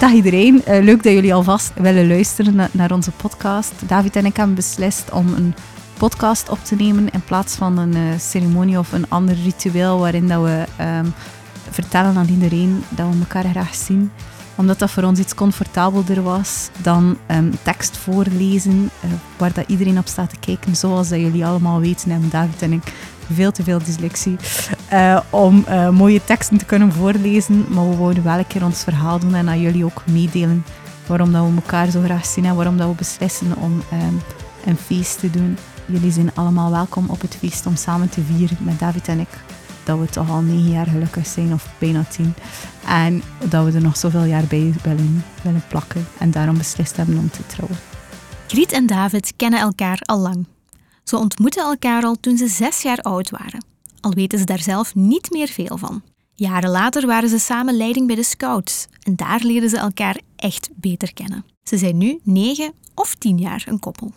Dag iedereen, Eh, leuk dat jullie alvast willen luisteren na- naar onze podcast. David en ik hebben beslist om een podcast op te nemen in plaats van een eh, ceremonie of een ander ritueel waarin dat we ehm, vertellen aan iedereen dat we elkaar graag zien. Omdat dat voor ons iets comfortabelder was dan ehm, tekst voorlezen eh, waar dat iedereen op staat te kijken. Zoals dat jullie allemaal weten hebben David en ik veel te veel dyslexie eh, om eh, mooie teksten te kunnen voorlezen. Maar we wouden wel een keer ons verhaal doen en aan jullie ook meedelen waarom dat we elkaar zo graag zien en waarom dat we beslissen om ehm, een feest te doen. Jullie zijn allemaal welkom op het feest om samen te vieren met David en ik. Dat we toch al negen jaar gelukkig zijn, of bijna tien. En dat we er nog zoveel jaar bij willen, willen plakken. En daarom beslist hebben om te trouwen. Griet en David kennen elkaar al lang. Ze ontmoetten elkaar al toen ze zes jaar oud waren. Al weten ze daar zelf niet meer veel van. Jaren later waren ze samen leiding bij de Scouts en daar leerden ze elkaar echt beter kennen. Ze zijn nu negen of tien jaar een koppel.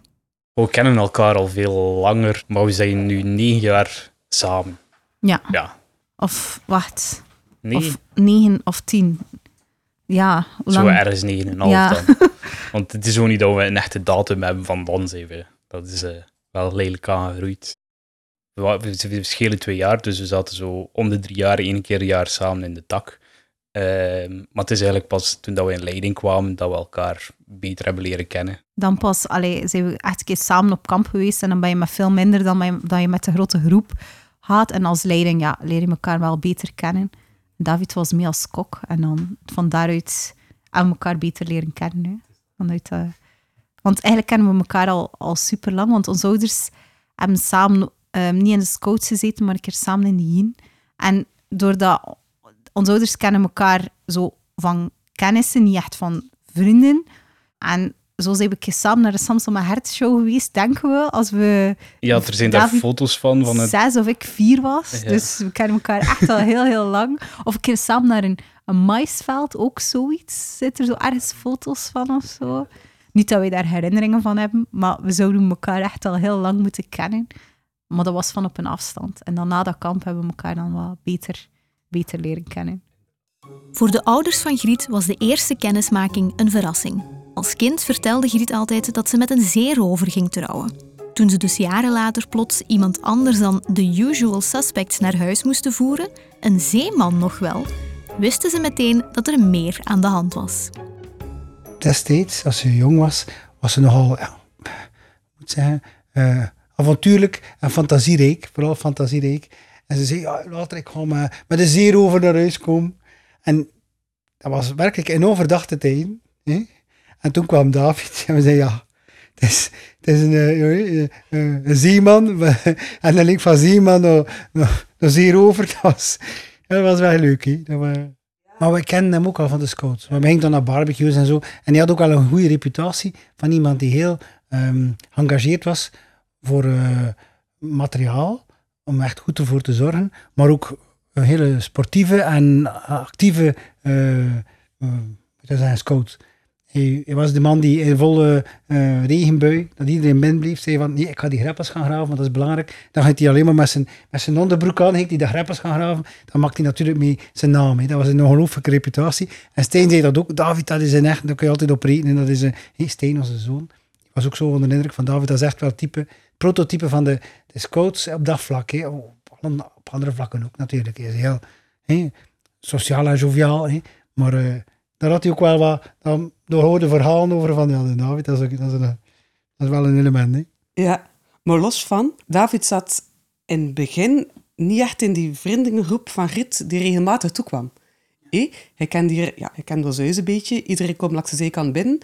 We kennen elkaar al veel langer, maar we zijn nu negen jaar samen. Ja, Ja, of wacht, nee, of negen of tien. Ja, hoe zo lang? ergens negen en een half Ja. dan. Want het is ook niet dat we een echte datum hebben van dan even. Dat is eh, wel lelijk aangegroeid. We, we twee jaar, dus we zaten zo om de drie jaar, één keer een jaar samen in de tak. Ehm, maar het is eigenlijk pas toen dat we in leiding kwamen dat we elkaar beter hebben leren kennen. Dan pas allee, zijn we echt een keer samen op kamp geweest en dan ben je met veel minder dan, met- dan je met de grote groep gaat. En als leiding ja, leer je elkaar wel beter kennen. David was mee als kok en dan van daaruit we elkaar beter leren kennen. Vanuit, eh, want eigenlijk kennen we elkaar al, al super lang, want onze ouders hebben samen ehm, niet in de scouts gezeten, maar een keer samen in de Yin. En doordat onze ouders kennen elkaar zo van kennissen, niet echt van vrienden. En zo zijn we een keer samen naar de Samson met Hert show geweest, denken we, als we Ja, er zijn daar foto's van. van het, zes of ik vier was. Ja. Dus we kennen elkaar echt al heel, heel lang. Of een keer samen naar een, een maisveld, ook zoiets. Zit er zo ergens foto's van of zo? Niet dat wij daar herinneringen van hebben, maar we zouden elkaar echt al heel lang moeten kennen. Maar dat was van op een afstand. En dan na dat kamp hebben we elkaar dan wat beter, beter leren kennen. Voor de ouders van Griet was de eerste kennismaking een verrassing. Als kind vertelde Griet altijd dat ze met een zeerover ging trouwen. Toen ze dus jaren later plots iemand anders dan de usual suspects naar huis moesten voeren, een zeeman nog wel, wisten ze meteen dat er meer aan de hand was. destijds, als ze jong was, was ze nogal, ja, moet zeggen, eh, avontuurlijk en fantasierijk. Vooral fantasierijk. En ze zei, ja, later ik ga met, met een zeerover naar huis komen. En dat was werkelijk in onverdachte tijden. Hè? En toen kwam David en we zeiden, ja, het is, een, eh, eh, eh, een zeeman. en dan link van zeeman naar, naar, naar zeerover. Dat was, dat was wel leuk. Maar we kenden hem ook al van de scouts. We gingen dan naar barbecues en zo. En hij had ook al een goede reputatie van iemand die heel geëngageerd was voor eh, materiaal. Om echt goed ervoor te zorgen. Maar ook een hele sportieve en actieve eh eh, zijn, scout. Hij, was de man die in volle eh, regenbui, dat iedereen binnen bleef, zei van nee, ik ga die greppels gaan graven, want dat is belangrijk. Dan gaat hij alleen maar met zijn, met zijn onderbroek aan, ging hij de greppels gaan graven. Dan maakt hij natuurlijk mee zijn naam. Dat was een ongelooflijke reputatie. En Stijn zei dat ook. David, dat is een echt, daar kun je altijd op rekenen. Dat is een, hey, Stijn, onze zoon. Ik was ook zo onder de indruk van David. Dat is echt wel het type, prototype van de, scouts op dat vlak. Oh, Op, op andere vlakken ook natuurlijk. Hij is heel hè, sociaal en joviaal. Maar eh, daar had hij ook wel wat... Dan, daar hoorde verhalen over van, ja, David, dat is, dat dat wel een element. Ja, maar los van, David zat in het begin niet echt in die vriendengroep van Griet die regelmatig toekwam. Hij kende hier, ja, hij kende ons huis een beetje, iedereen kwam langs de zijkant binnen.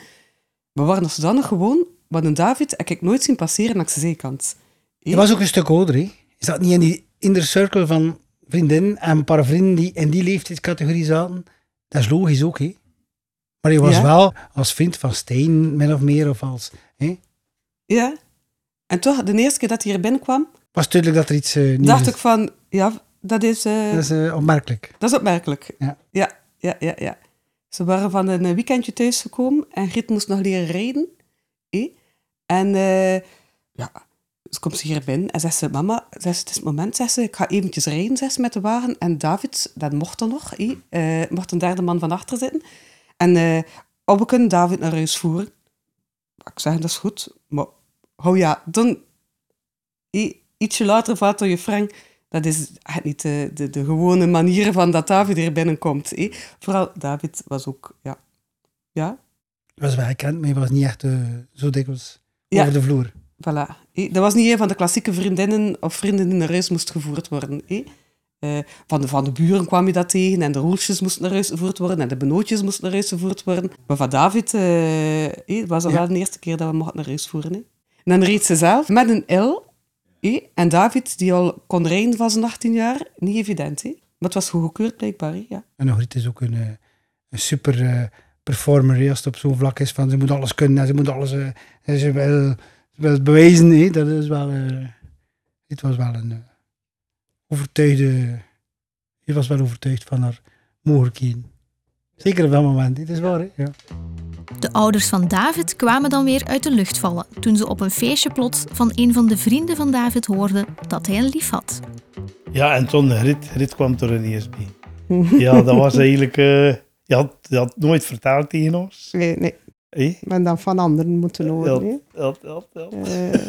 We waren als zodanig gewoon, want een David heb ik nooit zien passeren langs de zijkant. Hé? Hij was ook een stuk ouder. Hè. Hij zat niet in die inner circle van vriendinnen en een paar vrienden die in die leeftijdscategorie zaten. Dat is logisch ook, hè. Maar hij was Ja. wel als vriend van Steen, min of meer, of als... Hè. Ja. En toch, de eerste keer dat hij hier binnenkwam, was duidelijk dat er iets uh, nieuws dacht is. ik van, ja, dat is... eh, Dat is eh, opmerkelijk. Dat is opmerkelijk. Ja. Ja, ja, ja, ja. Ze waren van een weekendje thuisgekomen en Griet moest nog leren rijden. Hé. En eh, ja, ze komt ze hier binnen en zegt ze, mama, zegt ze, het is het moment, zegt ze, ik ga eventjes rijden, zegt ze, met de wagen. En David, dat mocht er nog, hé, eh, mocht een derde man van achter zitten. En eh op we kunnen David naar huis voeren. Ik zeg, dat is goed. Maar hou ja, dan... Ietsje later valt je Frank... Dat is niet de, de, de gewone manier van dat David er binnenkomt. hè. Vooral David was ook... Ja, ja was wel gekend, maar hij was niet echt eh, zo dikwijls Ja. over de vloer. Voilà. Dat was niet een van de klassieke vriendinnen of vrienden die naar huis moest gevoerd worden. Eh, van, de, van de buren kwam je dat tegen en de roeltjes moesten naar huis gevoerd worden en de benootjes moesten naar huis gevoerd worden. Maar van David eh, was dat Ja. wel de eerste keer dat we mochten naar huis voeren. En dan reed ze zelf met een L. En David, die al kon rijden van zijn 18 jaar, niet evident. Maar het was goed gekeurd blijkbaar. Ja. En Ogriet is ook een, een super performer als het op zo'n vlak is van ze moet alles kunnen en ze moet alles... eh, en ze wil, ze wil het bewijzen. hè. Dat is wel... eh, dit was wel een eh, overtuigde... Je was wel overtuigd van haar mogelijkheden. Zeker op dat moment. Dit is waar, hè? Ja. De ouders van David kwamen dan weer uit de lucht vallen toen ze op een feestje plots van een van de vrienden van David hoorden dat hij een lief had. Ja, en toen Rit, Rit kwam er ineens bij. Ja, dat was eigenlijk... eh je, had, je had nooit verteld tegen ons. Nee, nee. Men dan van anderen moeten horen. ja, ja, ja. Eh,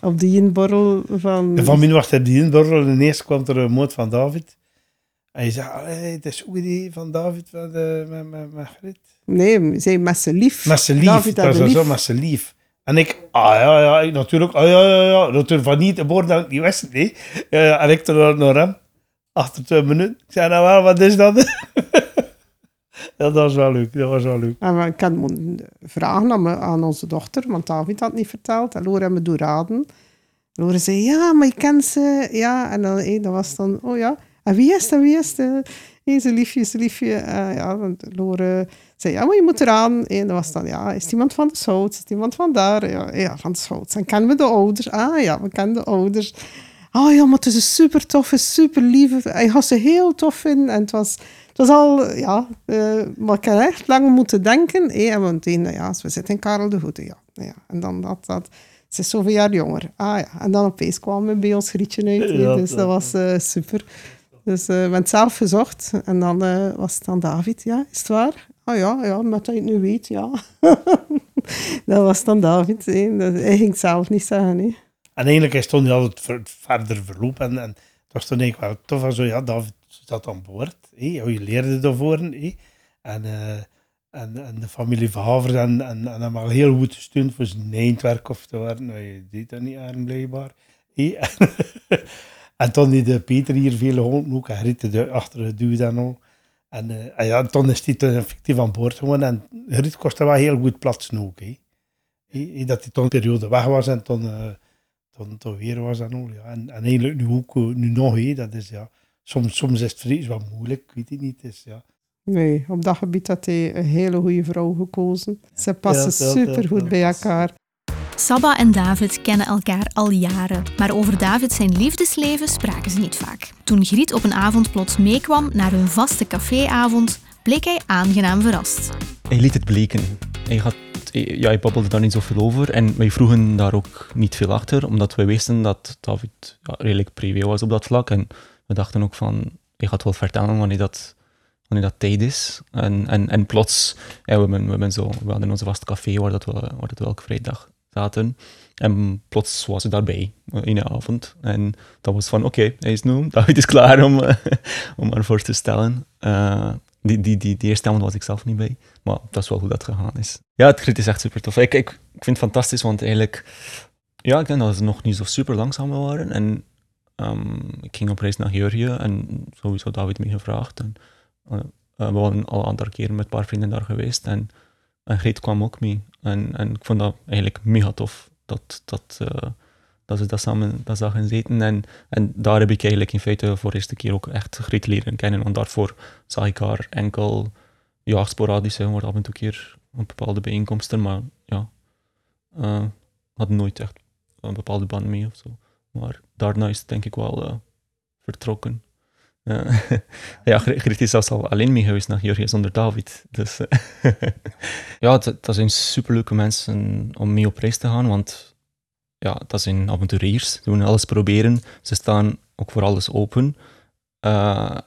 op die inborrel van... En van mij was hij die inborrel en ineens kwam er een moord van David. En je zei, het is ook die van David met, eh met, met, met Rit. Nee, zij met zijn lief. Met zijn lief, David dat was zo, lief. met zijn lief. En ik, ah ja, ja, ik natuurlijk, ah ja, ja, ja, natuurlijk van niet de woord dat ik niet wist, nee. Ja, en ik er naar hem, achter twee minuten. Ik zei, nou wel, wat is dat? dat was wel leuk, dat was wel leuk. En we- ik had moeten vragen aan, me- aan onze dochter, want David had niet verteld. En Laura heeft me doen raden. Laura zei, ja, maar je kent ze. Ja, en dan, hé, dat was dan, oh ja. En wie is dat, wie is dat? Hé, zijn liefje, zijn liefje. Eh, ja, want Laura zei, ja, maar je moet eraan. En dat was dan, ja, is iemand van de Schouts? Is iemand van daar? Ja, ja van de Schouts. En kennen we de ouders? Ah ja, we kennen de ouders. Oh ja, maar het is een super toffe, super lieve. Hij had ze heel tof vinden. En het was, het was al, ja, eh, maar ik heb echt lang moeten denken. hé, en we meteen, ja, we zitten in Karel de Goede, ja. ja. En dan dat, dat, ze is zoveel jaar jonger. Ah ja, en dan opeens kwam we bij ons Grietje uit. hé, dus dat- was eh, super. Dus eh, we hebben het zelf gezocht. En dan was het dan David, ja, is het waar? Ah ja, ja, met dat je het nu weet, ja. dat was dan David. hé. Dat, hij ging het zelf niet zeggen, hè. En eigenlijk is toen al het ver- verder verloop en, en was toen eigenlijk wel tof. van Zo, ja, David zat aan boord. hé. Je leerde daarvoor. En, eh, en, en de familie Verhavers en, en, en hem al heel goed gesteund voor zijn eindwerk of te worden. Nou, je deed dat niet aan, blijkbaar. en toen die de Peter hier veel geholpen ook. En Riet achter de duw en al. En, eh, en ja, toen is hij toen effectief aan boord gewoon. En Riet kostte wel heel goed plaats ook. hé, Dat hij toen een periode weg was en toen... eh, toen, toen weer was en al. Ja. En, en eigenlijk nu ook, eh, nu nog, hé, dat is ja. Soms, soms is het vrees wat moeilijk, ik weet het niet. Is, ja. Nee, op dat gebied had hij een hele goede vrouw gekozen. Ze passen Ja, ja, ja, supergoed bij elkaar. Sabba en David kennen elkaar al jaren, maar over David zijn liefdesleven spraken ze niet vaak. Toen Griet op een avond plots meekwam naar hun vaste caféavond, bleek hij aangenaam verrast. Hij liet het bleken. Hij, had, ja, hij babbelde daar niet zoveel over en wij vroegen daar ook niet veel achter, omdat wij wisten dat David ja, redelijk privé was op dat vlak. En we dachten ook van, hij gaat wel vertellen wanneer dat, wanneer dat tijd is. En, en, en plots, we, hebben, we, zo, we hadden onze vaste café waar, dat we, waar dat we elke vrijdag zaten. En plots was hij daarbij, eh, in de avond. En dat was van, oké, hij is nu, David is klaar om, om haar voor te stellen. Eh, die, die, die, die eerste avond was ik zelf niet bij. Maar dat is wel hoe dat gegaan is. Ja, het grid is echt super tof. Ik, ik, ik vind het fantastisch, want eigenlijk... Ja, ik denk dat ze nog niet zo super langzaam waren. En ehm, ik ging op reis naar Georgië en sowieso David me gevraagd. En, eh, eh, we waren al een aantal keren met een paar vrienden daar geweest. En, en Greet kwam ook mee. En, en ik vond dat eigenlijk mega tof dat, dat, eh, dat ze dat samen dat zagen zitten. En, en daar heb ik eigenlijk in feite voor de eerste keer ook echt Greet leren kennen. Want daarvoor zag ik haar enkel ja, sporadisch, hè, maar af en toe keer op bepaalde bijeenkomsten, maar ja, eh had nooit echt een bepaalde band mee of zo. Maar daarna is het denk ik wel eh, vertrokken. Eh, ja, Griet is zelfs al alleen mee geweest naar Georgië zonder David. Dus ja, dat zijn superleuke mensen om mee op reis te gaan, want ja, dat zijn avonturiers. Ze willen alles proberen. Ze staan ook voor alles open. Eh,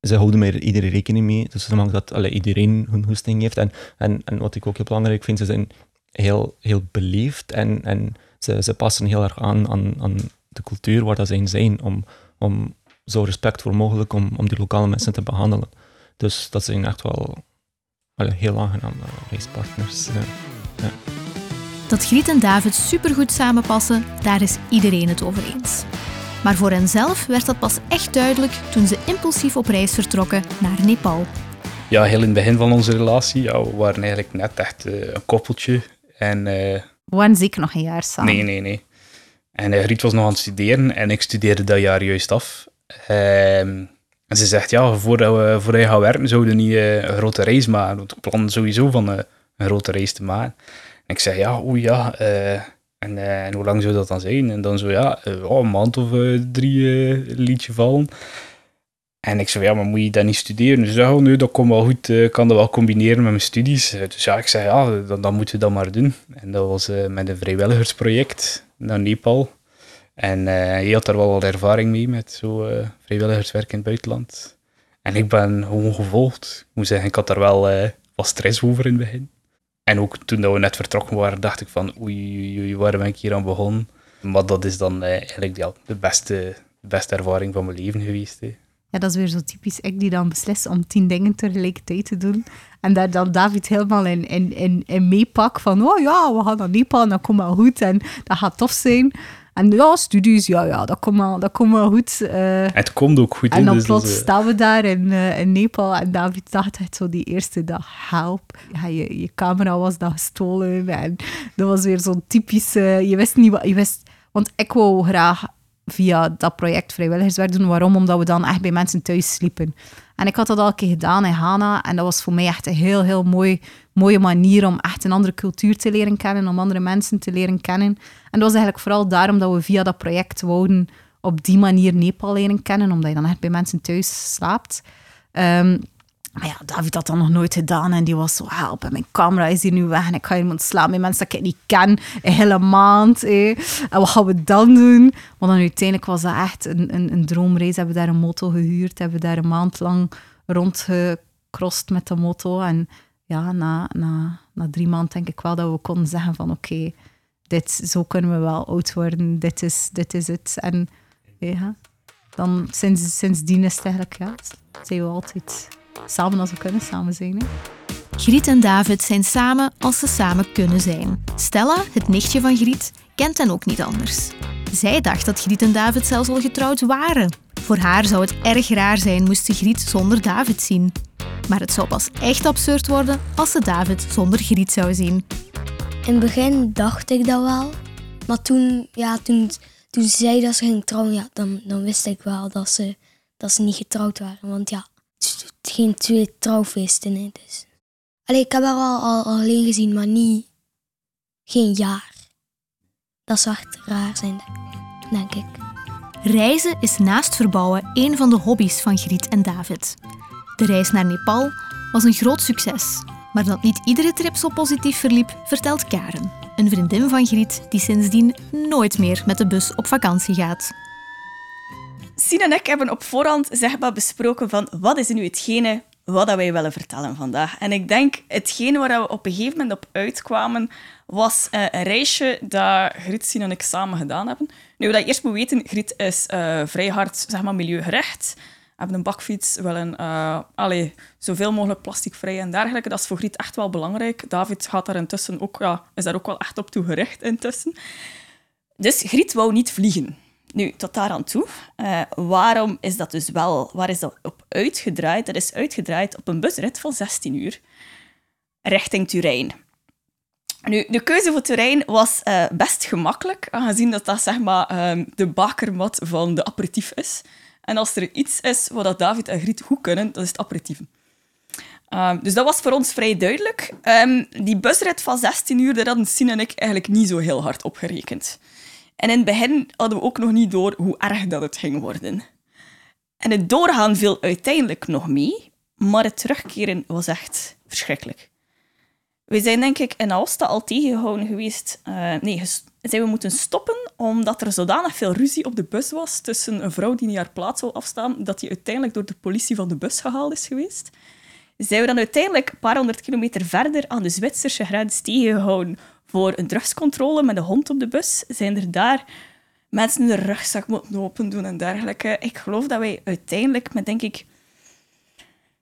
ze houden met iedereen rekening mee. Dus ze maken dat allee, iedereen hun goesting heeft. En, en, en wat ik ook heel belangrijk vind, ze zijn heel, heel beleefd en, en ze, ze passen heel erg aan, aan, aan de cultuur waar dat zij zijn, om, om zo respectvol mogelijk om, om die lokale mensen te behandelen. Dus dat zijn echt wel allee, heel aangename reispartners. Ja. Dat Griet en David supergoed samenpassen, daar is iedereen het over eens. Maar voor henzelf werd dat pas echt duidelijk toen ze impulsief op reis vertrokken naar Nepal. Ja, heel in het begin van onze relatie, ja, we waren eigenlijk net echt eh, een koppeltje. En, eh, We waren zeker nog een jaar samen. nee, nee, nee. En eh, Griet was nog aan het studeren en ik studeerde dat jaar juist af. Ehm, en ze zegt, ja, voordat, we, voordat je gaat werken, zouden we niet eh, een grote reis maken. Want ik plan sowieso van eh, een grote reis te maken. En ik zeg, ja, oeh ja, eh, en, eh, hoe lang zou dat dan zijn? En dan zo, ja, eh, oh, een maand of eh, drie eh, liedje vallen. En ik zei, ja, maar moet je dat niet studeren? Dus ja, nu, dat komt wel goed, eh, ik kan dat wel combineren met mijn studies. Eh, Dus ja, ik zei, ja, dan, dan moeten we dat maar doen. En dat was eh, met een vrijwilligersproject naar Nepal. En eh je had daar wel wat ervaring mee met zo eh, vrijwilligerswerk in het buitenland. En ik ben gewoon gevolgd. Ik moet zeggen, ik had daar wel eh, wat stress over in het begin. En ook toen we net vertrokken waren, dacht ik van oei, oei, waar ben ik hier aan begonnen? Maar dat is dan eh, eigenlijk ja, de, beste, beste ervaring van mijn leven geweest. Hè. Ja, dat is weer zo typisch ik die dan beslist om tien dingen tegelijkertijd te doen. En daar dan David helemaal in, in, in, in meepak van, oh ja, we gaan naar Nepal dat komt wel goed en dat gaat tof zijn. En ja, studies, ja, ja, dat komt wel, dat komt wel goed. eh. Het komt ook goed. en dan dus plots eh, staan we daar in, eh, in Nepal en David dacht echt zo die eerste dag, help. Ja, je, je camera was dan gestolen en dat was weer zo'n typische, je wist niet wat, je wist, want ik wou graag via dat project vrijwilligerswerk doen. Waarom? Omdat we dan echt bij mensen thuis sliepen. En ik had dat al een keer gedaan in Ghana en dat was voor mij echt een heel, heel mooi, mooie manier om echt een andere cultuur te leren kennen, om andere mensen te leren kennen. En dat was eigenlijk vooral daarom dat we via dat project wouden op die manier Nepal leren kennen, omdat je dan echt bij mensen thuis slaapt. Ehm, maar ja, David had dat nog nooit gedaan en die was zo, help, mijn camera is hier nu weg en ik ga moeten slapen met mensen dat ik niet ken, een hele maand. eh. En wat gaan we dan doen? Want dan uiteindelijk was dat echt een, een, een droomreis. Hebben we daar een moto gehuurd, hebben we daar een maand lang rondgecrossed met de moto. En ja, na, na, na drie maanden denk ik wel dat we konden zeggen van oké, dit, zo kunnen we wel oud worden, dit is, dit is het. En ja, dan sinds, sindsdien is eigenlijk, ja, zijn we altijd samen als we kunnen samen zijn. Griet en David zijn samen als ze samen kunnen zijn. Stella, het nichtje van Griet, kent hen ook niet anders. Zij dacht dat Griet en David zelfs al getrouwd waren. Voor haar zou het erg raar zijn moest ze Griet zonder David zien. Maar het zou pas echt absurd worden als ze David zonder Griet zou zien. In het begin dacht ik dat wel. Maar toen, ja, toen, toen ze zei dat ze ging trouwen, ja, dan, dan wist ik wel dat ze, dat ze niet getrouwd waren. Want ja, het geen twee trouwfeesten. Hè, dus. Ik heb haar al, al, al alleen gezien, maar niet... Geen jaar. Dat zou echt raar zijn, denk ik. Reizen is naast verbouwen een van de hobby's van Griet en David. De reis naar Nepal was een groot succes. Maar dat niet iedere trip zo positief verliep, vertelt Karen, een vriendin van Griet die sindsdien nooit meer met de bus op vakantie gaat. Sien en ik hebben op voorhand zeg maar besproken van wat is nu hetgene wat wij willen vertellen vandaag. En ik denk, hetgene waar we op een gegeven moment op uitkwamen, was eh, een reisje dat Griet, Sien en ik samen gedaan hebben. Nu, wat je eerst moet weten, Griet is eh, vrij hard zeg maar, milieugerecht. We hebben een bakfiets, willen uh, allee, zoveel mogelijk plasticvrij en dergelijke. Dat is voor Griet echt wel belangrijk. David gaat daar intussen ook, ja, is daar ook wel echt op toe gericht intussen. Dus Griet wou niet vliegen. Nu, tot daar aan toe. Waarom is dat dus wel... Waar is dat op uitgedraaid? Dat is uitgedraaid op een busrit van 16 uur. Richting Turijn. Nu, de keuze voor Turijn was uh, best gemakkelijk, aangezien dat dat zeg maar, um, de bakermat van de aperitief is. En als er iets is wat David en Griet goed kunnen, dat is het aperitief. Um, dus dat was voor ons vrij duidelijk. Um, die busrit van 16 uur, daar hadden Sien en ik eigenlijk niet zo heel hard op gerekend. En in het begin hadden we ook nog niet door hoe erg dat het ging worden. En het doorgaan viel uiteindelijk nog mee, maar het terugkeren was echt verschrikkelijk. We zijn denk ik in Alsta al tegengehouden geweest. Uh, nee, zijn we moeten stoppen omdat er zodanig veel ruzie op de bus was tussen een vrouw die niet haar plaats zou afstaan, dat die uiteindelijk door de politie van de bus gehaald is geweest. Zijn we dan uiteindelijk een paar honderd kilometer verder aan de Zwitserse grens tegengehouden voor een drugscontrole met een hond op de bus? Zijn er daar mensen de rugzak moeten open doen en dergelijke? Ik geloof dat wij uiteindelijk met, denk ik,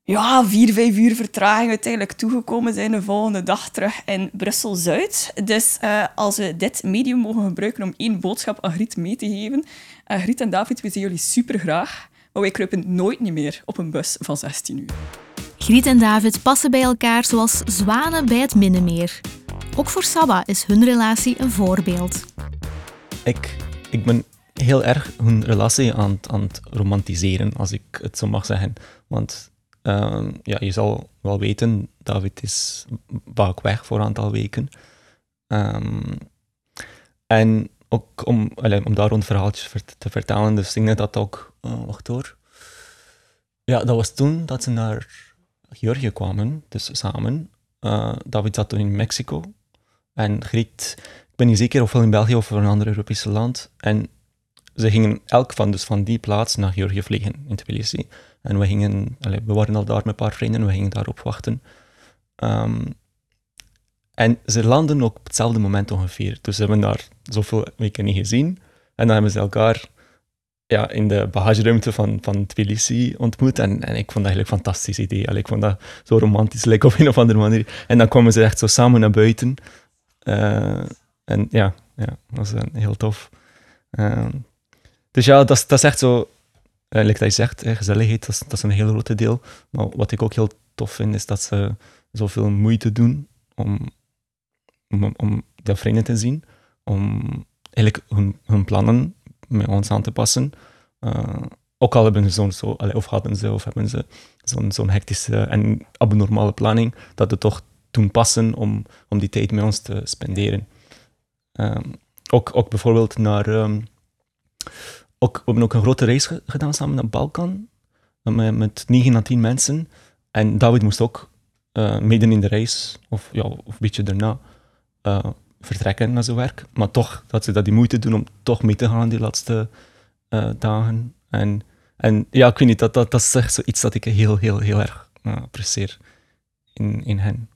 ja, vier, vijf uur vertraging uiteindelijk toegekomen zijn de volgende dag terug in Brussel-Zuid. Dus uh, als we dit medium mogen gebruiken om één boodschap aan Griet mee te geven. Uh, Griet en David, we zien jullie super graag, maar wij kruipen nooit niet meer op een bus van 16 uur. Griet en David passen bij elkaar zoals zwanen bij het Minnemeer. Ook voor Saba is hun relatie een voorbeeld. Ik, ik ben heel erg hun relatie aan, aan het romantiseren, als ik het zo mag zeggen. Want uh, ja, je zal wel weten, David is vaak weg voor een aantal weken. Um, en ook om, om daar rond verhaaltjes te vertellen, dus ik dat ook, uh, wacht hoor. Ja, dat was toen dat ze naar Georgië kwamen, dus samen. Uh, David zat toen in Mexico. En Griet, ik ben niet zeker of wel in België of een ander Europese land. En ze gingen elk van, dus van die plaats naar Georgië vliegen, in Tbilisi. En we, gingen, we waren al daar met een paar vrienden, we gingen daarop wachten. Um, en ze landen ook op hetzelfde moment ongeveer. Dus ze hebben daar zoveel weken niet gezien. En dan hebben ze elkaar ja, in de bagageruimte van, van Tbilisi ontmoet. En, en ik vond dat eigenlijk een fantastisch idee. Allee, ik vond dat zo romantisch, like, op een of andere manier. En dan kwamen ze echt zo samen naar buiten. Uh, en ja, ja, dat was uh, heel tof. Uh, dus ja, dat, dat is echt zo, uh, like dat je zegt, gezelligheid, dat is, dat een heel grote deel. Maar wat ik ook heel tof vind, is dat ze zoveel moeite doen om, om, om de vrienden te zien. Om eigenlijk hun, hun plannen met ons aan te passen. Uh, ook al hebben ze zo'n, zo, of hadden ze, of hebben ze zo'n zo'n hectische en abnormale planning, dat het toch doen passen om, om die tijd met ons te spenderen. Um, ook, ook bijvoorbeeld naar... Um, ook, we hebben ook een grote reis gedaan samen naar Balkan, met, met 9 à 10 mensen. En David moest ook uh, midden in de reis, of, ja, of een beetje daarna, uh, vertrekken naar zijn werk. Maar toch, dat ze dat die moeite doen om toch mee te gaan die laatste uh, dagen. En, en ja, ik weet niet, dat, dat, dat is echt zoiets dat ik heel, heel, heel erg apprecieer in, in hen.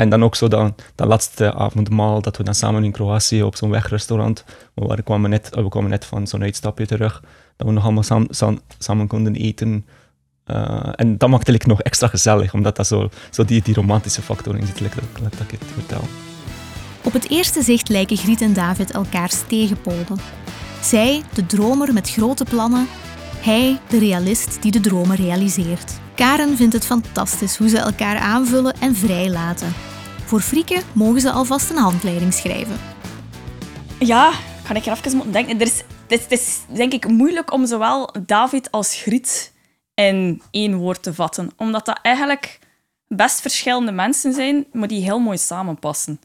En dan ook zo dan, dat laatste avondmaal dat we dan samen in Kroatië op zo'n wegrestaurant, waar we kwamen net, we kwamen net van zo'n uitstapje terug, dat we nog allemaal samen, konden eten. Uh, en dat maakt het nog extra gezellig, omdat dat zo, zo die, die romantische factor in zit, dat, dat ik het vertel. Op het eerste zicht lijken Griet en David elkaars tegenpolen. Zij, de dromer met grote plannen, hij, de realist die de dromen realiseert. Karen vindt het fantastisch hoe ze elkaar aanvullen en vrijlaten. Voor Frieke mogen ze alvast een handleiding schrijven. Ja, kan ik er even moeten denken. Er is, het is denk ik moeilijk om zowel David als Griet in één woord te vatten. Omdat dat eigenlijk best verschillende mensen zijn, maar die heel mooi samenpassen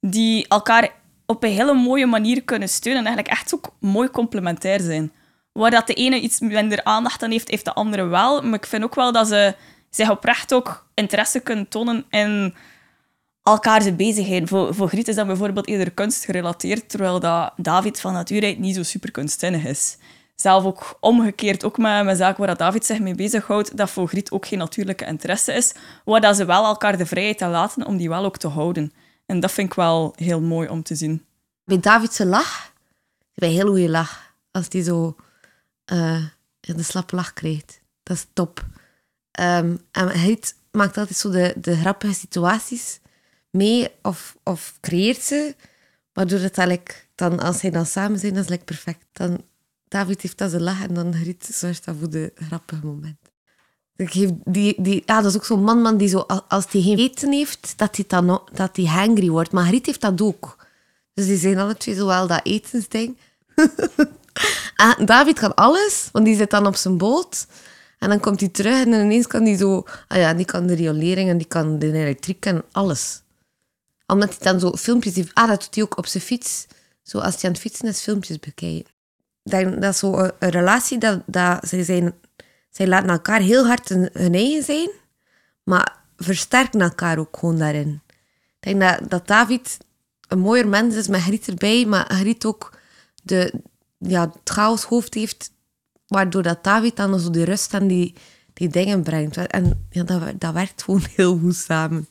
die elkaar op een hele mooie manier kunnen steunen en eigenlijk echt ook mooi complementair zijn. Waar dat de ene iets minder aandacht aan heeft, heeft de andere wel. Maar ik vind ook wel dat ze zich oprecht ook interesse kunnen tonen in elkaar bezigheden. Voor, voor Griet is dat bijvoorbeeld eerder kunst gerelateerd, terwijl dat David van nature niet zo super kunstzinnig is. Zelf ook omgekeerd, ook met, met zaken waar David zich mee bezighoudt, dat voor Griet ook geen natuurlijke interesse is, waar dat ze wel elkaar de vrijheid laten om die wel ook te houden. En dat vind ik wel heel mooi om te zien. Bij Davidse lach, bij heel goede lach. Als hij zo uh, de slappe lach krijgt. Dat is top. Um, en hij maakt altijd zo de, de grappige situaties mee of, of creëert ze. Waardoor het eigenlijk dan, als hij dan samen zijn, dat is perfect. Dan, David heeft dat zijn lach en dan Griet zorgt dat voor de grappige moment. Die, die, ja, dat is ook zo'n man, man die zo, als hij geen eten heeft, dat hij, dan, dat hangry wordt. Maar Griet heeft dat ook. Dus die zijn alle twee zowel dat etensding. ah, David kan alles, want die zit dan op zijn boot. En dan komt hij terug en ineens kan hij zo... Ah ja, die kan de riolering en die kan de elektriek en alles. Omdat hij dan zo filmpjes heeft... Ah, dat doet hij ook op zijn fiets. Zo als hij aan het fietsen is, filmpjes bekijken. Dat, dat is zo een, relatie dat, dat ze zijn zij laten elkaar heel hard hun, eigen zijn, maar versterken elkaar ook gewoon daarin. Ik denk dat, dat David een mooier mens is met Griet erbij, maar Griet ook de, ja, het chaoshoofd heeft, waardoor dat David dan zo die rust en die, die dingen brengt. En ja, dat, dat werkt gewoon heel goed samen.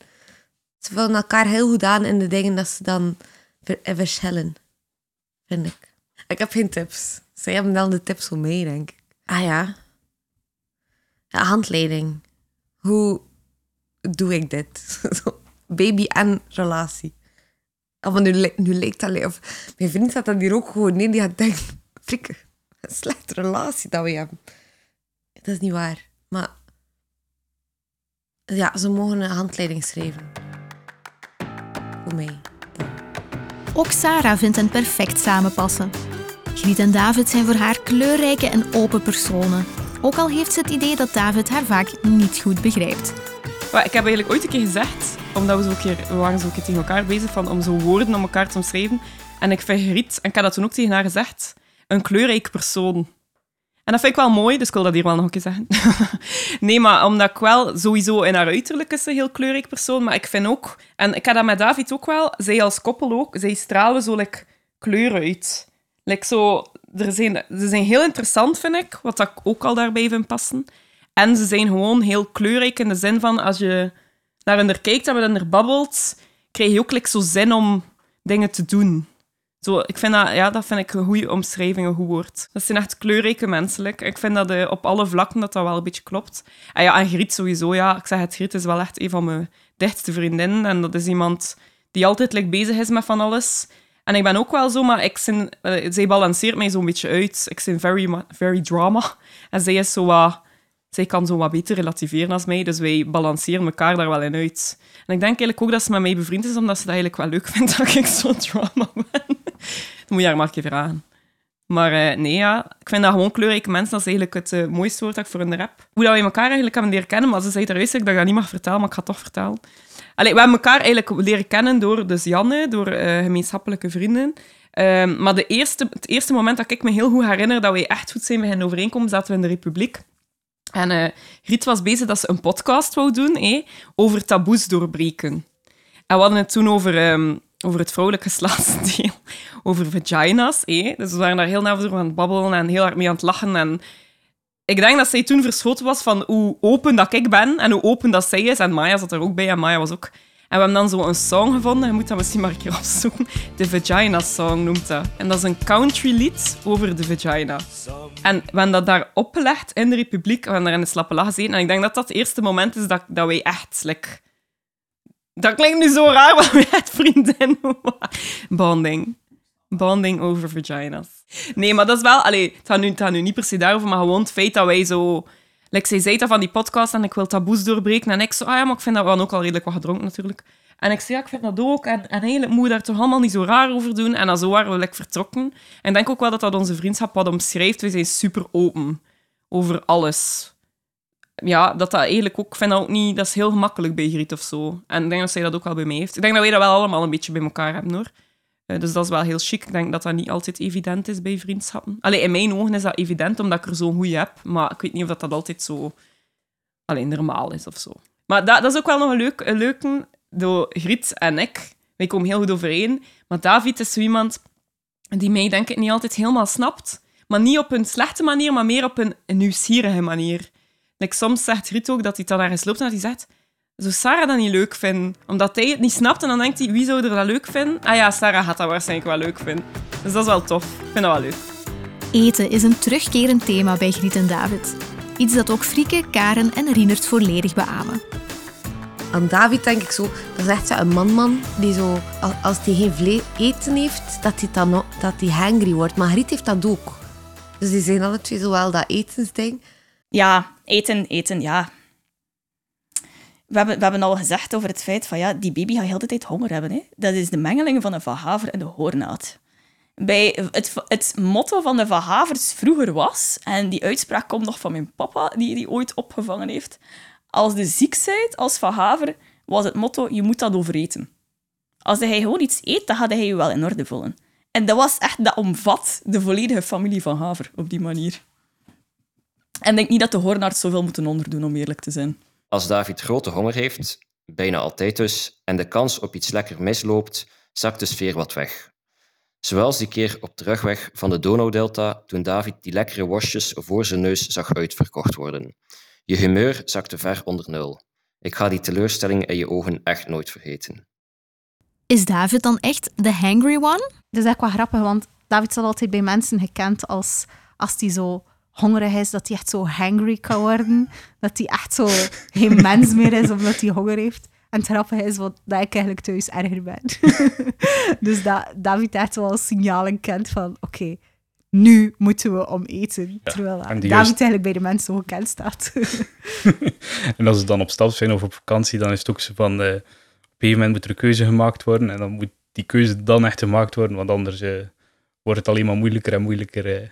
Ze vullen elkaar heel goed aan in de dingen dat ze dan ver- verschillen, vind ik. Ik heb geen tips. Zij hebben dan de tips voor mij, denk ik. Ah ja. ja handleiding. Hoe doe ik dit? Baby en relatie. Maar nu, nu lijkt dat... Of, mijn vriend zat dat hier ook gewoon nee, die gaat denken... Frikke, een slechte relatie dat we hebben. Dat is niet waar. Maar... Ja, ze mogen een handleiding schrijven. Voor mij. Ook Sarah vindt hen perfect samenpassen. Griet en David zijn voor haar kleurrijke en open personen. Ook al heeft ze het idee dat David haar vaak niet goed begrijpt. Maar ik heb eigenlijk ooit een keer gezegd, omdat we, zo een keer, we waren zo keer tegen elkaar bezig van, om zo woorden om elkaar te omschrijven. En ik vind Griet, en ik had dat toen ook tegen haar gezegd, een kleurrijk persoon. En dat vind ik wel mooi, dus ik wil dat hier wel nog een keer zeggen. nee, maar omdat ik wel sowieso in haar uiterlijk is een heel kleurrijk persoon, maar ik vind ook, en ik had dat met David ook wel, zij als koppel ook, zij stralen zo like, kleur uit. Zo, zijn, ze zijn heel interessant, vind ik, wat ik ook al daarbij vind passen. En ze zijn gewoon heel kleurrijk in de zin van, als je naar hen kijkt en met er babbelt, krijg je ook like, zo zin om dingen te doen. Zo, ik vind dat, ja, dat vind ik een goede omschrijving, een goed woord. Dat zijn echt kleurrijke menselijk. Ik vind dat eh, op alle vlakken dat dat wel een beetje klopt. En ja, en Griet sowieso, ja. Ik zeg het, Griet is wel echt een van mijn dichtste vriendinnen. En dat is iemand die altijd like, bezig is met van alles. En ik ben ook wel zo, maar ik zijn, eh, zij balanceert mij zo'n beetje uit. Ik ben very, very drama. En zij is zo wat... Zij kan zo wat beter relativeren als mij, dus wij balanceren elkaar daar wel in uit. En ik denk eigenlijk ook dat ze met mij bevriend is, omdat ze dat eigenlijk wel leuk vindt dat ik zo drama ben. Moet je haar maar een keer vragen. Maar eh, nee, ja, ik vind dat gewoon kleurrijke mensen, dat is eigenlijk het eh, mooiste woord dat voor de rap. Hoe dat wij elkaar eigenlijk hebben leren kennen, maar ze zei eruit dat ik dat niet mag vertellen, maar ik ga het toch vertellen. Allee, we hebben elkaar eigenlijk leren kennen door dus Janne, door eh, gemeenschappelijke vrienden. Ehm, maar de eerste, het eerste moment dat ik me heel goed herinner dat wij echt goed zijn beginnen overeenkomen, zaten we in de Republiek. En eh Riet was bezig dat ze een podcast wou doen hé, over taboes doorbreken. En we hadden het toen over, ehm, over het vrouwelijk geslachtsdeel, over vagina's. hé. Dus we waren daar heel naar over aan het babbelen en heel hard mee aan het lachen. En ik denk dat zij toen verschoten was van hoe open dat ik ben en hoe open dat zij is. En Maya zat er ook bij en Maya was ook... En we hebben dan zo een song gevonden, je moet dat misschien maar een keer opzoeken. De Vagina Song noemt dat. En dat is een country lied over de vagina. En we hebben dat daar opgelegd in de Republiek. We hebben daar in de slappe lach gezeten. En ik denk dat dat het eerste moment is dat, dat wij echt... Like, dat klinkt nu zo raar, maar wij echt vriendin Bonding. Bonding over vagina's. Nee, maar dat is wel... Allee, het nu, het gaat nu niet per se daarover, maar gewoon het feit dat wij zo... Like, zij zei dat van die podcast en ik wil taboes doorbreken. En ik zo, ah ja, maar ik vind dat... We hadden ook al redelijk wat gedronken natuurlijk. En ik zei, ja, ik vind dat ook. En, en eigenlijk moet je daar toch allemaal niet zo raar over doen. En dan zo waren we like, vertrokken. En ik denk ook wel dat dat onze vriendschap wat omschrijft. We zijn super open over alles. Ja, dat dat eigenlijk ook... Ik vind dat ook niet... Dat is heel gemakkelijk bij Griet of zo. En ik denk dat zij dat ook wel bij mij heeft. Ik denk dat wij dat wel allemaal een beetje bij elkaar hebben, hoor. Eh, dus dat is wel heel chic. Ik denk dat dat niet altijd evident is bij vriendschappen. Allee, in mijn ogen is dat evident, omdat ik er zo'n goeie heb. Maar ik weet niet of dat, dat altijd zo alleen normaal is of zo. Maar dat, dat is ook wel nog een, leuk, een leuke. Door Griet en ik, wij komen heel goed overeen. Maar David is zo iemand die mij denk ik niet altijd helemaal snapt. Maar niet op een slechte manier, maar meer op een, een nieuwsgierige manier. Like, soms zegt Griet ook dat hij dan ergens loopt en dat hij zegt... Zou Sarah dat niet leuk vinden? Omdat hij het niet snapt en dan denkt hij, wie zou er dat leuk vinden? Ah ja, Sarah gaat dat waarschijnlijk wel leuk vinden. Dus dat is wel tof. Ik vind dat wel leuk. Eten is een terugkerend thema bij Griet en David. Iets dat ook Frieke, Karen en Rienert volledig beamen. Aan David denk ik zo, dat is echt zo een man-man die zo, al- als hij geen vlees eten heeft, dat hij dan dat hij hangry wordt. Maar Griet heeft dat ook. Dus die zijn alle twee zo wel dat etensding. Ja, eten, eten, ja. We hebben, we hebben al gezegd over het feit van ja, die baby gaat heel de tijd honger hebben. Hè. Dat is de mengeling van de Van Haver en de hoornaad. Bij het, het motto van de Van Havers vroeger was, en die uitspraak komt nog van mijn papa, die die ooit opgevangen heeft. Als de ziek zijt als Van Haver, was het motto, je moet dat overeten. Als hij gewoon iets eet, dan gaat hij je wel in orde vullen. En dat was echt, dat omvat de volledige familie van Haver op die manier. En ik denk niet dat de hoornaars zoveel moeten onderdoen, om eerlijk te zijn. Als David grote honger heeft, bijna altijd dus, en de kans op iets lekker misloopt, zakt de sfeer wat weg. Zoals die keer op terugweg van de Donaudelta toen David die lekkere worstjes voor zijn neus zag uitverkocht worden. Je humeur zakte ver onder nul. Ik ga die teleurstelling in je ogen echt nooit vergeten. Is David dan echt de hangry one? Dat is echt wel grappig, want David staat altijd bij mensen gekend als als die zo hongerig is, dat hij echt zo hangry kan worden. Dat hij echt zo geen mens meer is omdat hij honger heeft. En het grappige is wat, dat ik eigenlijk thuis erger ben. dus dat David echt wel signalen kent van oké, nu moeten we om eten. terwijl David juist- eigenlijk bij de mensen zo gekend staat. En als ze dan op stap zijn of op vakantie, dan is het ook zo van... eh, op een gegeven moment moet er een keuze gemaakt worden. En dan moet die keuze dan echt gemaakt worden, want anders eh, wordt het alleen maar moeilijker en moeilijker. eh.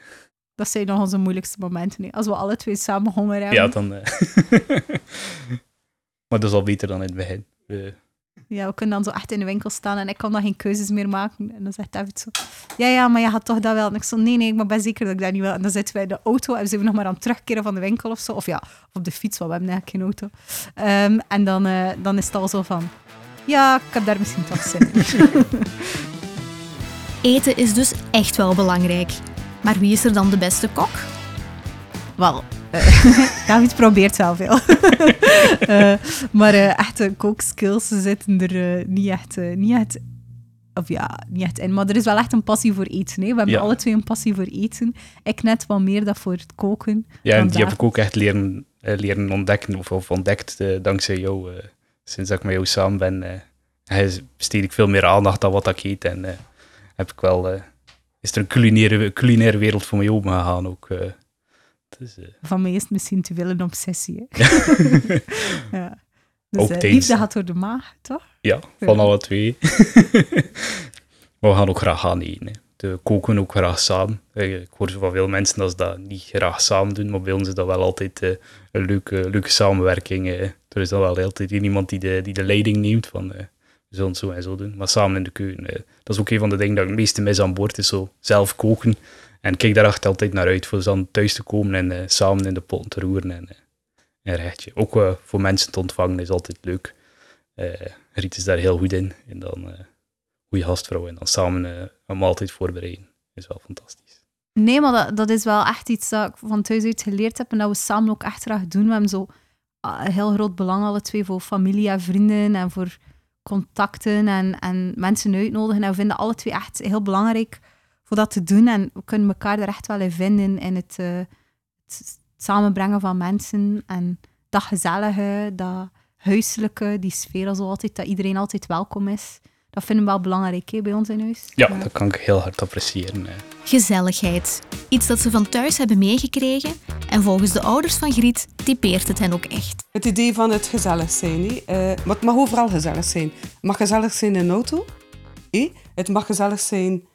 Dat zijn nog onze moeilijkste momenten. hè. Als we alle twee samen honger hebben. ja, dan... eh. maar dat is al beter dan in het begin. We- Ja, we kunnen dan zo echt in de winkel staan en ik kan dan geen keuzes meer maken. En dan zegt David zo, ja, ja, maar je had toch dat wel. En ik zo, nee, nee, ik ben zeker dat ik dat niet wil. En dan zitten wij in de auto en zijn we nog maar aan het terugkeren van de winkel of zo. Of ja, op de fiets, want we hebben eigenlijk geen auto. Ehm, en dan, eh, dan is het al zo van, ja, ik heb daar misschien toch zin in. Eten is dus echt wel belangrijk. Maar wie is er dan de beste kok? Wel, eh, David probeert wel veel. Eh, maar eh, echte kookskills zitten er niet, echt, niet, echt, of ja, niet echt in. Maar er is wel echt een passie voor eten. Hè. We hebben Ja. alle twee een passie voor eten. Ik net wat meer dan voor het koken. Ja, en die heb ik ook echt leren, leren ontdekken, of, of ontdekt dankzij jou. eh, sinds dat ik met jou samen ben, eh, besteed ik veel meer aandacht aan wat ik eet. En eh, heb ik wel, eh, is er een culinaire, culinaire wereld voor mij open gegaan ook. Dus, Van mij is het misschien te veel een obsessie. Hè. ja. Dus Ook eh, liefde gaat door de maag, toch? ja, van alle twee. maar we gaan ook graag gaan eten. Hè. De koken ook graag samen. Ik hoor van veel mensen dat ze dat niet graag samen doen, maar bij ons is dat wel altijd een leuke, leuke samenwerking. Er is dan wel altijd iemand die de, die de leiding neemt van zo en zo doen, maar samen in de keuken. eh. Dat is ook een van de dingen dat ik het meeste mis aan boord is, zo zelf koken. En kijk daar echt altijd naar uit, voor dan thuis te komen en eh, samen in de pot te roeren en eh, een rechtje. Ook voor mensen te ontvangen is altijd leuk. Riet is daar heel goed in. En dan goede gastvrouw en dan samen een maaltijd voorbereiden. Is wel fantastisch. Nee, maar dat, dat is wel echt iets dat ik van thuis uit geleerd heb en dat we samen ook echt graag doen. We hebben zo heel groot belang, alle twee, voor familie en vrienden en voor contacten en, en mensen uitnodigen. En we vinden alle twee echt heel belangrijk voor dat te doen. En we kunnen elkaar er echt wel in vinden in het, eh, het samenbrengen van mensen en dat gezellige, dat huiselijke, die sfeer zo altijd, dat iedereen altijd welkom is. Dat vinden we wel belangrijk hè, bij ons in huis. Ja, dat kan ik heel hard appreciëren. eh. Gezelligheid. Iets dat ze van thuis hebben meegekregen. En volgens de ouders van Griet typeert het hen ook echt. Het idee van het gezellig zijn. hè. Eh, maar het mag overal gezellig zijn. Het mag gezellig zijn in de auto. hè. Het mag gezellig zijn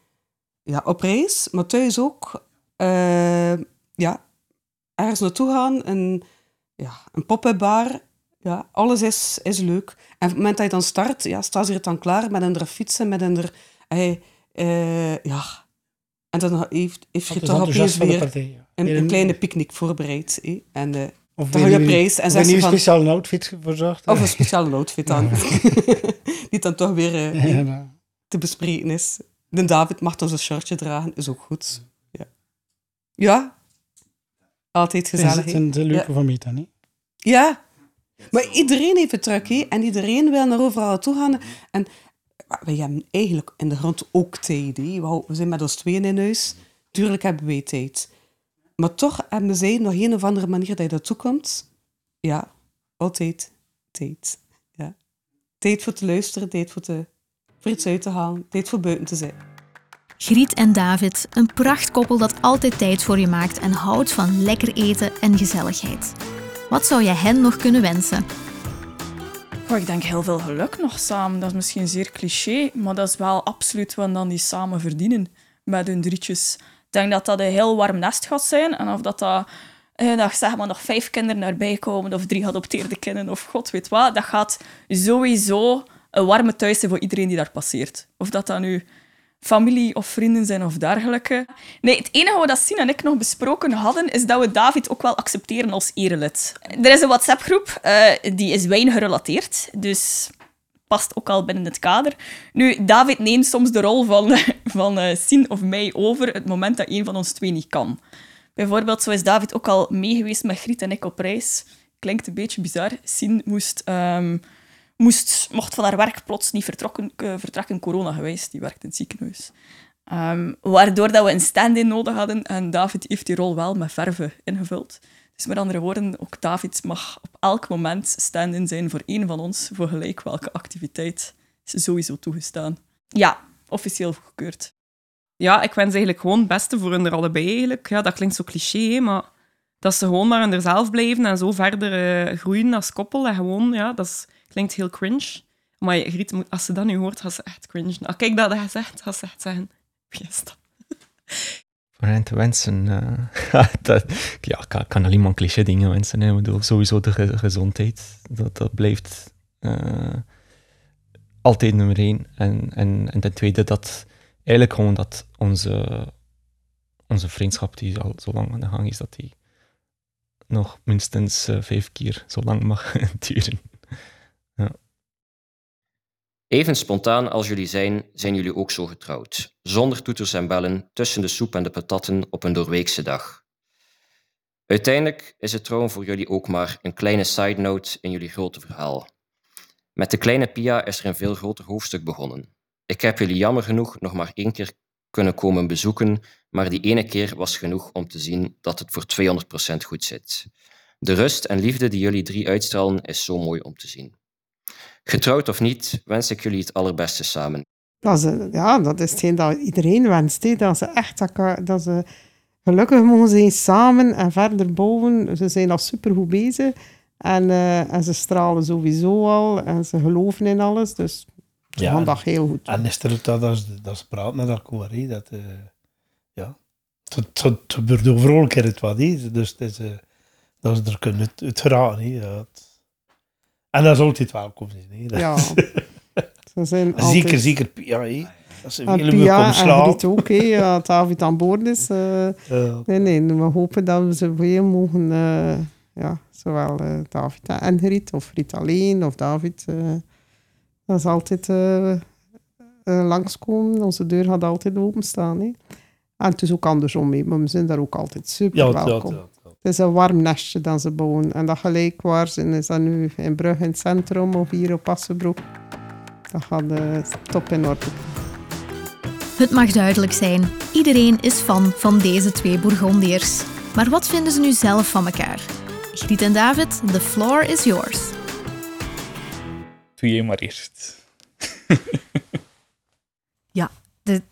ja, op reis, maar thuis ook. Eh, ja, ergens naartoe gaan, een, ja, een pop-up bar. Ja, alles is, is leuk. En op het moment dat je dan start, ja, staan ze er dan klaar met een er fietsen, met een er... eh, ja. En dan heeft, heeft je toch opeens weer partij, ja. een, kleine picknick voorbereid. En eh, Of dan je reis en zeg nieuwe van... speciale outfit verzorgd. Of een speciale outfit dan. Die dan toch weer eh, Ja, nou. te bespreken is. De David mag dan zijn shirtje dragen, is ook goed. Ja. Ja. Altijd gezellig. Het is een, leuke van Meta, niet? ja. Maar iedereen heeft druk, hè? En iedereen wil naar overal toe gaan. En wij hebben eigenlijk in de grond ook tijd, hè? We we zijn met ons tweeën in huis. Tuurlijk hebben wij tijd. Maar toch hebben zij nog een of andere manier dat je daartoe komt. Ja, altijd tijd. Ja. Tijd voor te luisteren, tijd voor, te, voor iets uit te halen, tijd voor buiten te zijn. Griet en David, een prachtkoppel dat altijd tijd voor je maakt en houdt van lekker eten en gezelligheid. Wat zou je hen nog kunnen wensen? Ik denk heel veel geluk nog samen. Dat is misschien zeer cliché, maar dat is wel absoluut wat dan die samen verdienen met hun drietjes. Ik denk dat dat een heel warm nest gaat zijn. En of dat dat, eh, dat zeg maar nog vijf kinderen erbij komen, of drie geadopteerde kinderen, of god weet wat, dat gaat sowieso een warme thuis zijn voor iedereen die daar passeert. Of dat dat nu familie of vrienden zijn of dergelijke. Nee, het enige wat Sien en ik nog besproken hadden, is dat we David ook wel accepteren als erelid. Er is een WhatsApp-groep, eh, die is wijn gerelateerd, dus past ook al binnen het kader. Nu, David neemt soms de rol van, van uh, Sien of mij over het moment dat een van ons twee niet kan. Bijvoorbeeld, zo is David ook al meegeweest met Griet en ik op reis. Klinkt een beetje bizar. Sien moest... ehm, moest, mocht van haar werk plots niet vertrokken, eh, vertrekken, corona geweest. Die werkt in het ziekenhuis. Ehm, waardoor dat we een stand-in nodig hadden. En David heeft die rol wel met verven ingevuld. Dus met andere woorden, ook David mag op elk moment stand-in zijn voor één van ons, voor gelijk welke activiteit. Is sowieso toegestaan. Ja, officieel goedkeurd. Ja, ik wens eigenlijk gewoon het beste voor hun er allebei eigenlijk. Ja, dat klinkt zo cliché, maar dat ze gewoon maar in zichzelf blijven en zo verder eh, groeien als koppel. En gewoon, ja, dat klinkt heel cringe. Maar Griet, als ze dat nu hoort, gaat ze echt cringe. Nou, kijk dat hij zegt, gaat ze echt zeggen, wie is dat? Voor hen te wensen, eh, dat, ja, ik kan, alleen maar cliché dingen wensen. Hè. Sowieso de ge- gezondheid, dat, dat blijft eh, altijd nummer één. En, en, en ten tweede, dat eigenlijk gewoon dat onze, onze vriendschap, die al zo lang aan de gang is, dat die nog minstens eh, vijf keer zo lang mag duren. Ja. Even spontaan als jullie zijn, zijn jullie ook zo getrouwd. Zonder toeters en bellen, tussen de soep en de patatten op een doorweekse dag. Uiteindelijk is het trouwen voor jullie ook maar een kleine side note in jullie grote verhaal. Met de kleine Pia is er een veel groter hoofdstuk begonnen. Ik heb jullie jammer genoeg nog maar één keer kunnen komen bezoeken, maar die ene keer was genoeg om te zien dat het voor 200% goed zit. De rust en liefde die jullie drie uitstralen is zo mooi om te zien. Getrouwd of niet, wens ik jullie het allerbeste samen. Dat is, ja, dat is hetgeen dat iedereen wenst. Dat ze echt dat ze gelukkig mogen zijn samen en verder bouwen. Ze zijn al supergoed bezig. En, eh, en ze stralen sowieso al. En ze geloven in alles. Dus ze gaan dat heel goed. En is er dat, dat, dat ze praten met elkaar, hè, dat, eh, ja. Het, het, het gebeurt overal een keer het wat, hè. dus het is, eh, dat ze er kunnen uit, uit geraken, hè. Ja, het- En dat is altijd welkom hè. Dat- Ja. Ze zijn zeker, altijd- zeker Pia, hè. Dat ze En willen Pia en. Griet ook, hè, ja, het David aan boord is. eh, Ja. Nee, nee, we hopen dat we ze weer mogen, ja, zowel David en Griet, of Griet alleen, of David. Dat is altijd eh, eh, langskomen. Onze deur gaat altijd openstaan. Hè. En het is ook andersom, hè, maar we zijn daar ook altijd super Ja, ja, welkom. ja, Het is een warm nestje dat ze bouwen. En dat gelijk waar zijn, is dat nu in Brugge in het centrum of hier op Assenbroek. Dat gaat eh, top in orde. Het mag duidelijk zijn, iedereen is fan van deze twee Bourgondiërs. Maar wat vinden ze nu zelf van elkaar? Griet en David, the floor is yours. Doe jij maar eerst. Ja, de,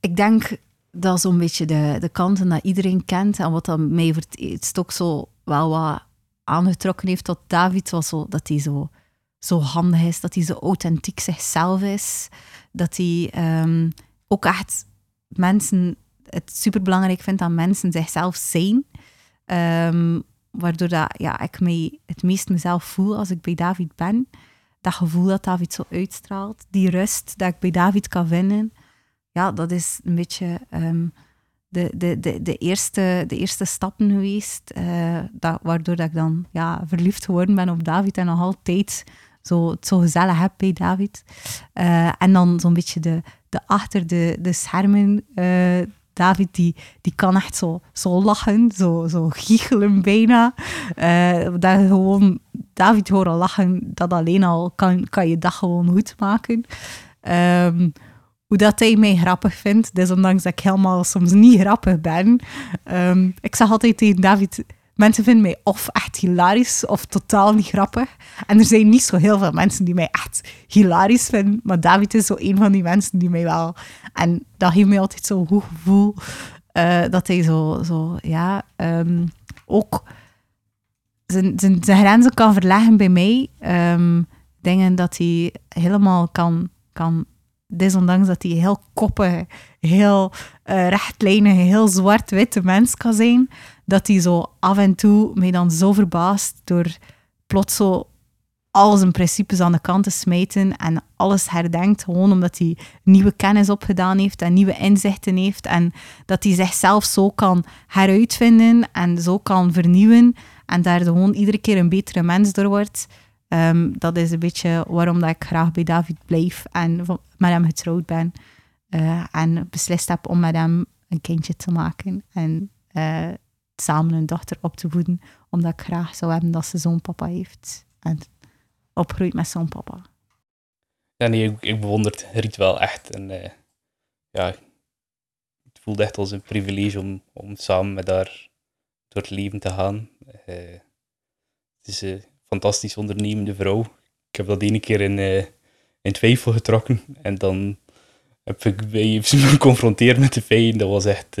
ik denk dat zo'n beetje de, de kanten dat iedereen kent en wat dat mij vert- het zo wel wat aangetrokken heeft tot David, was zo, dat hij zo, zo handig is, dat hij zo authentiek zichzelf is, dat hij ehm, ook echt mensen het superbelangrijk vindt dat mensen zichzelf zijn. Ehm, waardoor dat, ja, ik mij het meest mezelf voel als ik bij David ben. Dat gevoel dat David zo uitstraalt, die rust dat ik bij David kan vinden, ja, dat is een beetje ehm, de, de, de, de, eerste, de eerste stappen geweest, eh, waardoor dat ik dan ja, verliefd geworden ben op David en nog altijd zo, het zo gezellig heb bij David. Eh, en dan zo'n beetje de, de achter de, de schermen. eh, David die, die kan echt zo, zo lachen, zo, zo giechelen bijna. Dat je gewoon David horen lachen, dat alleen al kan, kan je dag gewoon goed maken. Ehm, hoe dat hij mij grappig vindt, desondanks dat ik helemaal soms niet grappig ben. Ehm, ik zeg altijd tegen David, mensen vinden mij of echt hilarisch of totaal niet grappig. En er zijn niet zo heel veel mensen die mij echt hilarisch vinden, maar David is zo een van die mensen die mij wel... En dat geeft mij altijd zo'n goed gevoel, eh, dat hij zo, zo ja, ehm, ook zijn, zijn, grenzen kan verleggen bij mij. Ehm, dingen dat hij helemaal kan, kan desondanks dat hij heel koppig, heel eh rechtlijnig, heel zwart-witte mens kan zijn, dat hij zo af en toe mij dan zo verbaast door plots zo al zijn principes aan de kant te smijten en alles herdenkt, gewoon omdat hij nieuwe kennis opgedaan heeft en nieuwe inzichten heeft en dat hij zichzelf zo kan heruitvinden en zo kan vernieuwen en daar gewoon iedere keer een betere mens door wordt. Ehm, dat is een beetje waarom dat ik graag bij David blijf en met hem getrouwd ben. Uh, en beslist heb om met hem een kindje te maken en uh, samen een dochter op te voeden, omdat ik graag zou hebben dat ze zo'n papa heeft. En opgroeit met zo'n papa. Ja, nee, ik, ik bewonder Riet wel echt. En uh, ja, het voelt echt als een privilege om, om samen met haar door het leven te gaan. Uh, het is een fantastisch ondernemende vrouw. Ik heb dat ene keer in, uh, in twijfel getrokken. En dan heb ik ze geconfronteerd met de feiten. Dat was echt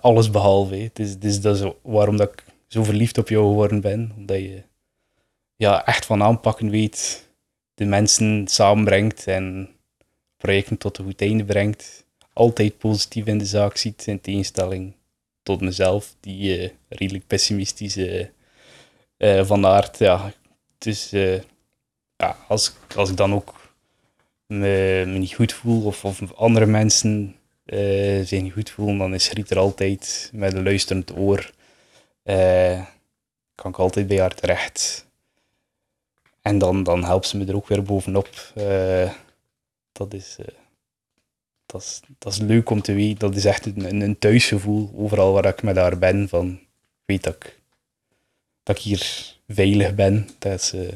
alles behalve. Het is, dat is waarom dat ik zo verliefd op jou geworden ben. Omdat je ja, echt van aanpakken weet, de mensen samenbrengt en projecten tot een goed einde brengt. Altijd positief in de zaak ziet, in tegenstelling tot mezelf, die uh, redelijk pessimistisch uh, van aard. Ja, dus ja, als, als ik dan ook me, me niet goed voel of, of andere mensen zich niet goed voelen, dan is Riet er altijd met een luisterend oor. kan ik altijd bij haar terecht. En dan, dan helpt ze me er ook weer bovenop. Uh, dat, is, dat, is, dat is leuk om te weten. Dat is echt een, een thuisgevoel overal waar ik met haar ben. Van, weet dat ik, dat ik hier veilig ben. Dat ze,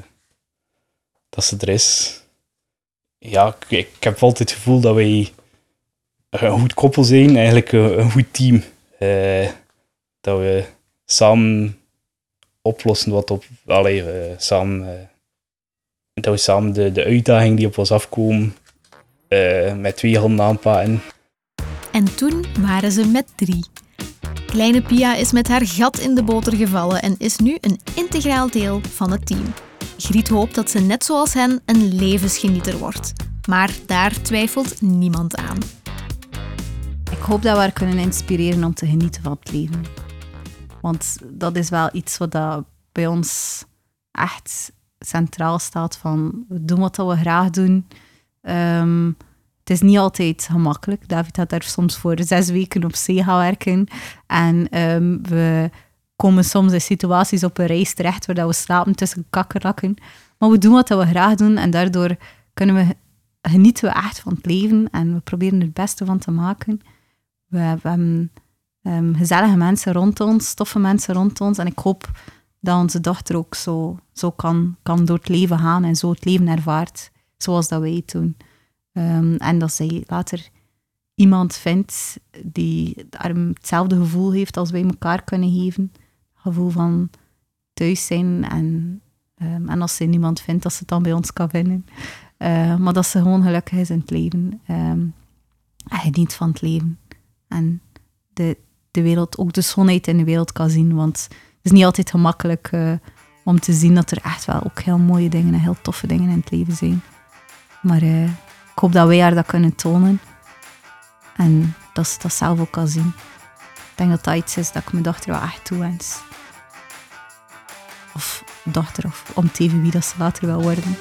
dat ze er is. Ja, ik, ik heb altijd het gevoel dat wij een goed koppel zijn. Eigenlijk een, goed team. Uh, dat we samen oplossen wat op... Allee, samen dat we samen de, de uitdaging die op ons afkomen met twee handen aanpakken. En toen waren ze met drie. Kleine Pia is met haar gat in de boter gevallen en is nu een integraal deel van het team. Griet hoopt dat ze net zoals hen een levensgenieter wordt. Maar daar twijfelt niemand aan. Ik hoop dat we haar kunnen inspireren om te genieten van het leven. Want dat is wel iets wat bij ons echt centraal staat van we doen wat we graag doen. Um, het is niet altijd gemakkelijk. David had daar soms voor zes weken op zee gaan werken. En um, we komen soms in situaties op een reis terecht waar we slapen tussen kakkerlakken. Maar we doen wat we graag doen en daardoor kunnen we, genieten we echt van het leven en we proberen er het beste van te maken. We, hebben um, gezellige mensen rond ons, toffe mensen rond ons en ik hoop dat onze dochter ook zo, zo kan, kan door het leven gaan en zo het leven ervaart, zoals dat wij het doen. Ehm, en dat zij later iemand vindt die hetzelfde gevoel heeft als wij elkaar kunnen geven. Gevoel van thuis zijn en, en als ze niemand vindt, dat ze het dan bij ons kan vinden. Uh, maar dat ze gewoon gelukkig is in het leven. En geniet van het leven. En de, de wereld, ook de schoonheid in de wereld kan zien, want is niet altijd gemakkelijk uh, om te zien dat er echt wel ook heel mooie dingen en heel toffe dingen in het leven zijn. Maar uh, ik hoop dat wij haar dat kunnen tonen. En dat ze dat zelf ook kan zien. Ik denk dat dat iets is dat ik mijn dochter wel echt toewens. Of dochter, of om te even wie dat ze later wil worden.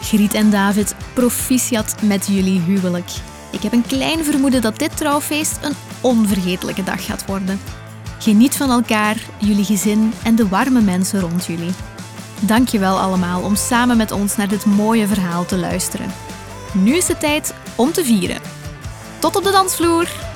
Griet en David, proficiat met jullie huwelijk. Ik heb een klein vermoeden dat dit trouwfeest een onvergetelijke dag gaat worden. Geniet van elkaar, jullie gezin en de warme mensen rond jullie. Dankjewel allemaal om samen met ons naar dit mooie verhaal te luisteren. Nu is het tijd om te vieren. Tot op de dansvloer!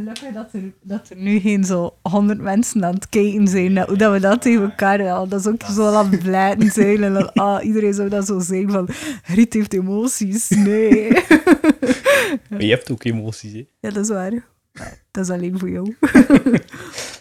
Gelukkig dat er, dat er nu geen zo honderd mensen aan het kijken zijn. hoe dat we dat tegen elkaar ja, Dat is ook zo aan het blijten zijn. En dan, ah, iedereen zou dat zo zeggen van... Riet heeft emoties. Nee. Maar je hebt ook emoties, hè? Ja, dat is waar. Dat is alleen voor jou.